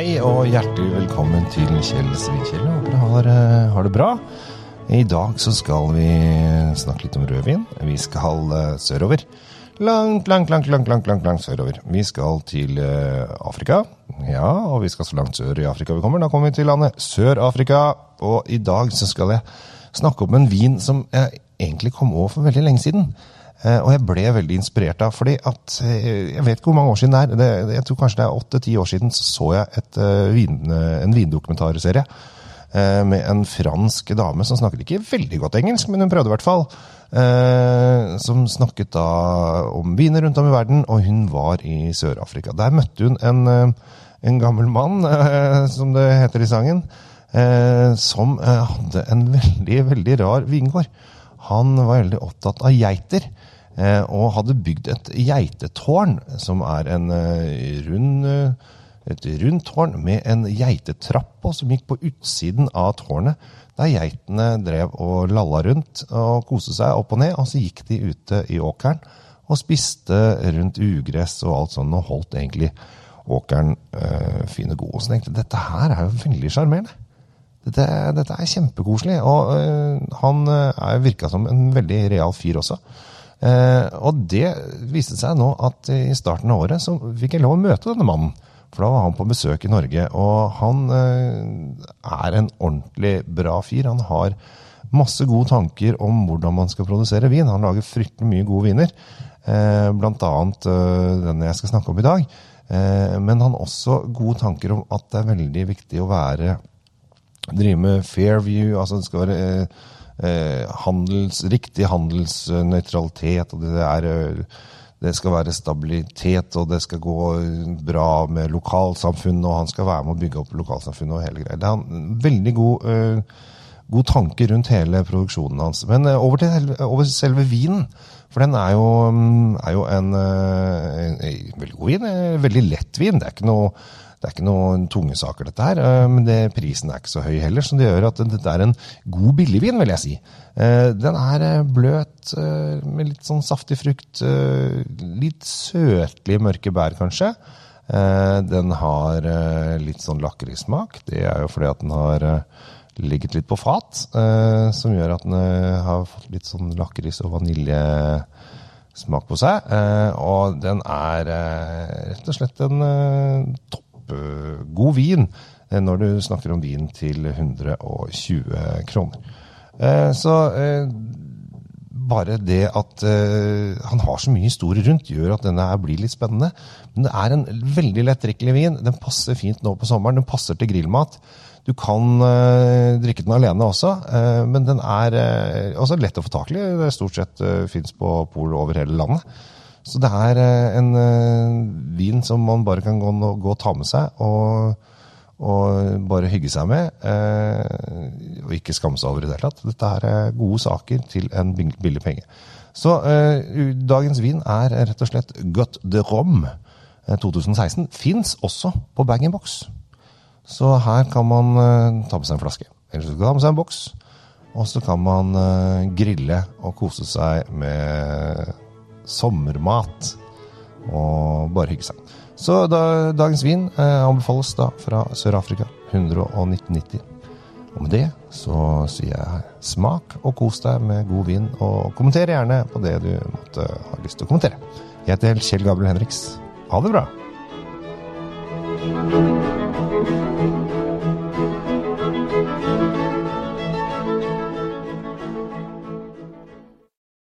Hei og hjertelig velkommen til Kjell Svinkjell. Håper dere har, eh, har det bra. I dag så skal vi snakke litt om rødvin. Vi skal eh, sørover. Langt, langt, langt, langt, langt, langt, langt sørover. Vi skal til eh, Afrika. Ja, og vi skal så langt sør i Afrika vi kommer. Da kommer vi til landet Sør-Afrika. Og i dag så skal jeg snakke om en vin som jeg egentlig kom over for veldig lenge siden. Eh, og jeg ble veldig inspirert av, fordi at eh, Jeg vet ikke hvor mange år siden det er. Det, jeg tror kanskje det er åtte-ti år siden så jeg et, eh, vin, en vindokumentarserie med en fransk dame som snakket ikke veldig godt engelsk, men hun prøvde i hvert fall. Som snakket da om viner rundt om i verden, og hun var i Sør-Afrika. Der møtte hun en, en gammel mann, som det heter i sangen, som hadde en veldig, veldig rar vingård. Han var veldig opptatt av geiter. Eh, og hadde bygd et geitetårn, som er en eh, rund, eh, et rundt tårn med en geitetrapp som gikk på utsiden av tårnet. Der geitene drev og lalla rundt og koste seg opp og ned. Og så gikk de ute i åkeren og spiste rundt ugress og alt sånt, og holdt egentlig åkeren øh, fin og god. Og så tenkte jeg dette her er jo veldig sjarmerende. Dette, dette, er kjempekoselig. Og øh, han øh, virka som en veldig real fyr også. Eh, og det viste seg nå at i starten av året så fikk jeg lov å møte denne mannen. For da var han på besøk i Norge, og han eh, er en ordentlig bra fyr. Han har masse gode tanker om hvordan man skal produsere vin. Han lager fryktelig mye gode viner, eh, blant annet denne jeg skal snakke om i dag. Men han har også gode tanker om at det er veldig viktig å være drive med fair view. altså det skal være handels, riktig handelsnøytralitet, og det, er, eh, det skal være stabilitet, og det skal gå bra med lokalsamfunnet, og han skal være med å bygge opp lokalsamfunnet og hele greia. Det er en veldig god, uh, god tanke rundt hele produksjonen hans. Men uh, over til over selve vinen. For den er jo, mm, er jo en, en, en, veldig god vin. Veldig lett vin. Det er ikke noe det er ikke noen tunge saker, dette her. Eh, men det, prisen er ikke så høy heller, så det gjør at dette er en god billigvin, vil jeg si. Eh, den er eh, bløt med litt sånn saftig frukt. Litt søtlige mørke bær, kanskje. Den har litt sånn lakrissmak. Det er jo fordi at den har ligget litt på fat, som gjør at den har fått litt sånn lakris og vaniljesmak på seg. Og den er rett og slett en topp kjempegod vin eh, når du snakker om vin til 120 kroner. Eh, så eh, bare det at han har så mye historie rundt, gjør at denne her blir litt spennende. Men det er en veldig lettdrikkelig vin. Den passer fint nå på sommeren. Den passer til grillmat. Du kan uh, drikke den alene også, uh, men den er uh, også lett å få tak i. Stort sett uh, fins på pol over hele landet. Så det er eh, en uh, vin som man bare kan gå, gå og ta med seg og, og bare hygge seg med. Eh, og ikke skamme seg over i det hele tatt. Dette er gode saker til en billig penge. Så eh, dagens vin er rett og slett Got de Rome 2016. Fins også på bag-in-box. Så her kan man ta med seg en flaske. Eller så kan man ta med seg en boks. Og så kan man grille og kose seg med sommermat. Og bare hygge seg. Så da, dagens vin eh, anbefales da fra Sør-Afrika. 119,90. Og med det så sier jeg smak og kos deg med god vin, og kommenter gjerne på det du måtte ha lyst til å kommentere. Jeg heter Kjell Gabriel Henriks. Ha det bra!